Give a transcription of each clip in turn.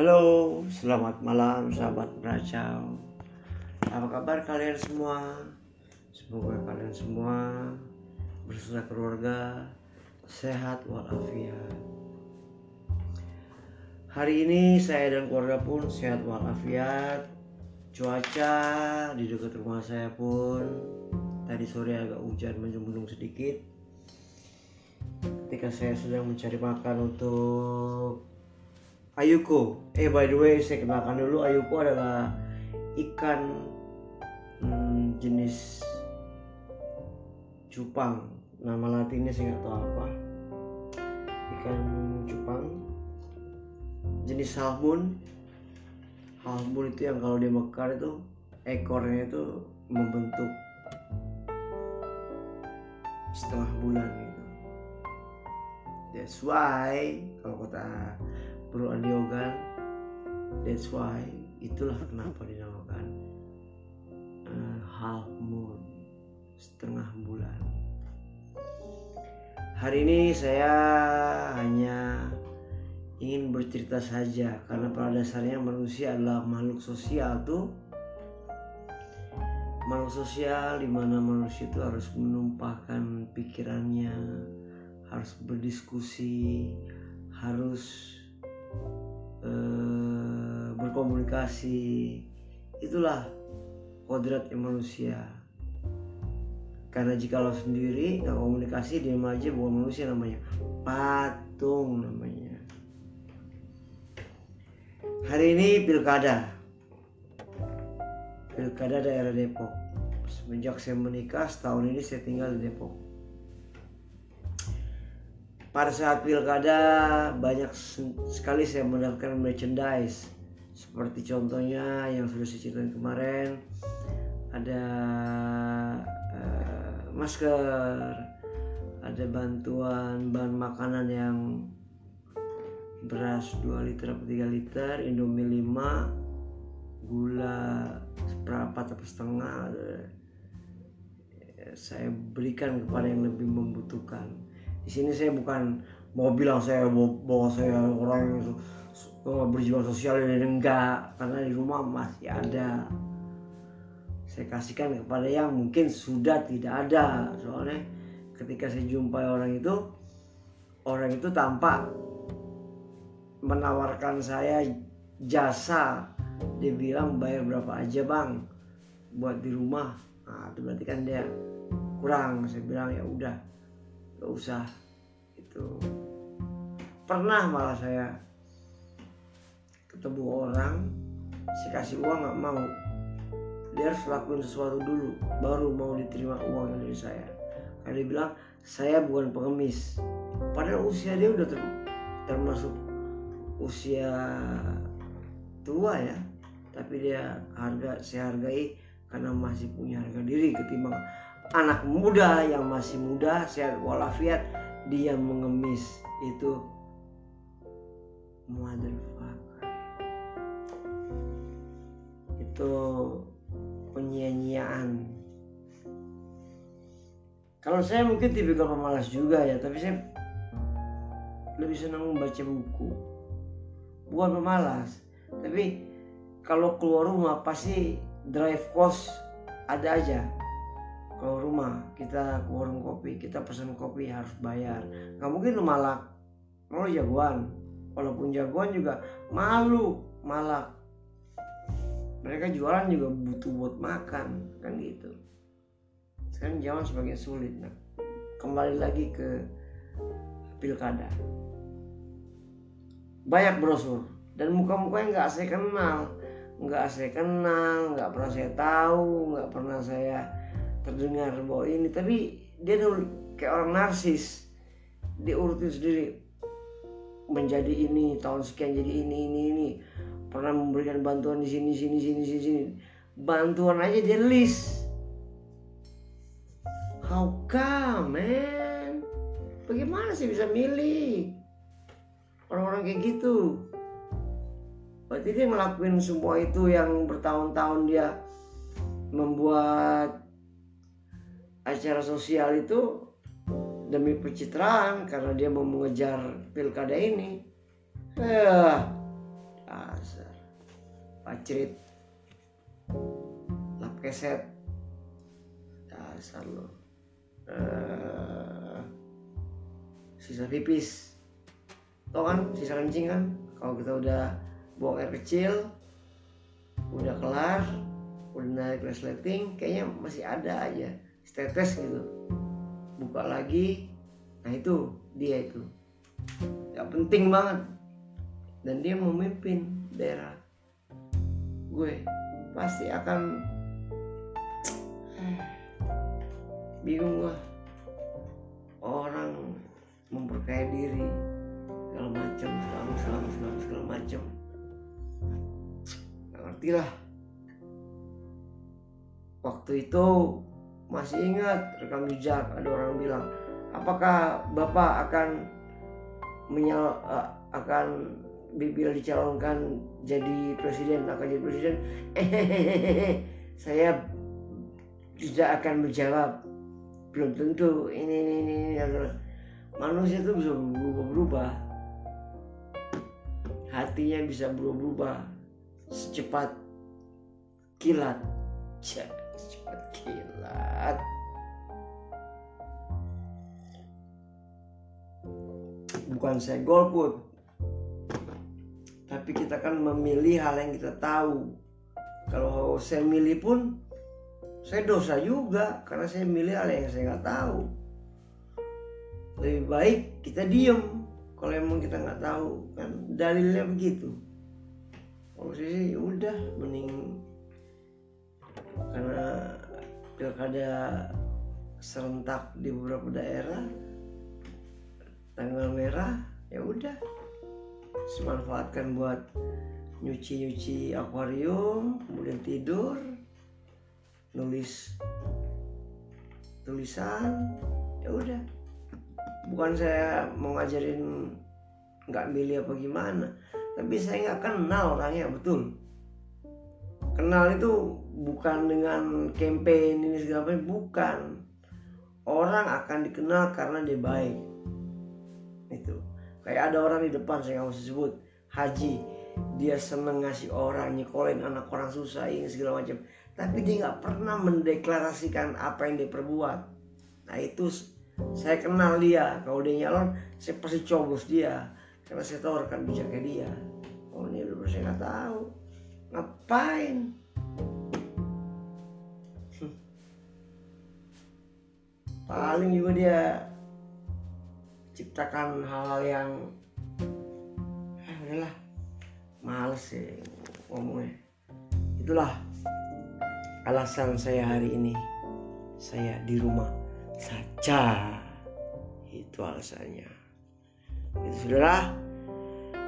Halo, selamat malam sahabat beracau. Apa kabar kalian semua? Semoga kalian semua beserta keluarga sehat walafiat. Hari ini saya dan keluarga pun sehat walafiat. Cuaca di dekat rumah saya pun tadi sore agak hujan mendung sedikit. Ketika saya sedang mencari makan untuk Ayuko. Eh by the way saya kenalkan dulu Ayuko adalah ikan hmm, jenis cupang. Nama latinnya saya nggak tahu apa. Ikan cupang jenis salmon. Salmon itu yang kalau dia mekar itu ekornya itu membentuk setengah bulan gitu. That's why kalau kata Bro Andi Ogan that's why itulah kenapa dinamakan uh, half moon setengah bulan. Hari ini saya hanya ingin bercerita saja karena pada dasarnya manusia adalah makhluk sosial tuh. Makhluk sosial di mana manusia itu harus menumpahkan pikirannya harus berdiskusi harus eh, berkomunikasi. Itulah kodratnya manusia. Karena jika lo sendiri nggak komunikasi dia aja bukan manusia namanya. Patung namanya. Hari ini pilkada. Pilkada daerah Depok. Semenjak saya menikah setahun ini saya tinggal di Depok pada saat pilkada banyak sekali saya mendapatkan merchandise. Seperti contohnya yang sudah saya ceritakan kemarin ada uh, masker ada bantuan bahan makanan yang beras 2 liter atau 3 liter indomie 5 gula seperempat atau setengah saya berikan kepada yang lebih membutuhkan di sini saya bukan mau bilang saya bahwa saya orang yang berjiwa sosial ini enggak. Karena di rumah masih ada. Saya kasihkan kepada yang mungkin sudah tidak ada. Soalnya ketika saya jumpai orang itu orang itu tampak menawarkan saya jasa. Dia bilang bayar berapa aja bang buat di rumah? Nah itu berarti kan dia kurang. Saya bilang ya udah gak usah itu pernah malah saya ketemu orang saya kasih uang nggak mau. Dia harus lakuin sesuatu dulu baru mau diterima uang dari saya. Karena dia bilang saya bukan pengemis. Padahal usia dia udah ter termasuk usia tua ya. Tapi dia harga saya hargai karena masih punya harga diri ketimbang anak muda yang masih muda sehat walafiat dia mengemis itu. Motherfucker. Itu penyia-nyiaan kalau saya mungkin tipikal pemalas juga ya tapi saya lebih senang membaca buku. Bukan pemalas tapi kalau keluar rumah pasti drive cost ada aja kalau rumah kita ke warung kopi kita pesan kopi harus bayar. Nggak mungkin lu malak. Lo jagoan. Walaupun jagoan juga malu malak. Mereka jualan juga butuh buat makan kan gitu. Sekarang zaman semakin sulit nah kembali lagi ke pilkada. Banyak brosur. Dan muka-mukanya nggak saya kenal. Nggak saya kenal nggak pernah saya tahu nggak pernah saya terdengar bahwa ini tapi dia tuh kayak orang narsis. Dia urutin sendiri menjadi ini tahun sekian jadi ini ini ini. Pernah memberikan bantuan di sini sini sini sini sini. Bantuan aja dia list. How come man? Bagaimana sih bisa milih? Orang-orang kayak gitu. Berarti dia ngelakuin semua itu yang bertahun-tahun dia membuat acara sosial itu demi pencitraan karena dia mau mengejar pilkada ini. Eh, dasar. Pacrit. Lap keset. Dasar lo uh, sisa pipis. Tau kan sisa kencing kan? Kalau kita udah buang air kecil udah kelar udah naik resleting kayaknya masih ada aja tetes gitu. Buka lagi. Nah itu dia itu. Ya penting banget. Dan dia memimpin daerah gue. Pasti akan bingung gua. Orang memperkaya diri segala macam segala segala segala segala macam. Ngerti lah. Waktu itu masih ingat rekam jejak ada orang bilang apakah bapak akan menyal uh, akan bila dicalonkan jadi presiden akan jadi presiden? Eh saya tidak akan menjawab. Belum tentu. Ini ini ini, ini. manusia itu bisa berubah-berubah. Hatinya bisa berubah-berubah secepat kilat secepat kilat. Bukan saya golput tapi kita kan memilih hal yang kita tahu. Kalau saya milih pun saya dosa juga karena saya milih hal yang saya nggak tahu. Lebih baik kita diem. Kalau emang kita nggak tahu kan dalilnya begitu. Kalau saya udah mending karena pilkada serentak di beberapa daerah tanggal merah ya udah. Semanfaatkan buat nyuci-nyuci akuarium kemudian tidur nulis tulisan ya udah. Bukan saya mau ngajarin nggak milih apa gimana tapi saya nggak kenal orangnya betul kenal itu bukan dengan campaign ini segala macam bukan. Orang akan dikenal karena dia baik. Itu. Kayak ada orang di depan saya mau sebut. Haji dia seneng ngasih orang nyekolin anak orang susah ini segala macam. Tapi dia nggak pernah mendeklarasikan apa yang dia perbuat. Nah itu saya kenal dia. Kalau dia nyalon saya pasti coblos dia. Karena saya tahu rekan bijaknya dia. Oh ini udah saya nggak tahu ngapain? Paling juga dia ciptakan hal-hal yang eh, udahlah males sih ngomongnya. Itulah alasan saya hari ini. Saya di rumah saja. Itu alasannya. Itu saudara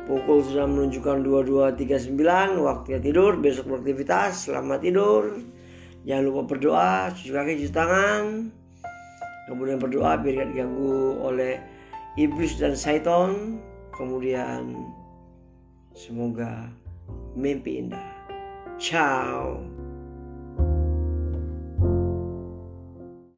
pukul sudah menunjukkan 22.39 waktunya tidur. Besok beraktivitas selamat tidur. Jangan lupa berdoa cuci kaki cuci tangan. Kemudian berdoa biar tidak diganggu oleh iblis dan syaiton kemudian semoga mimpi indah. Ciao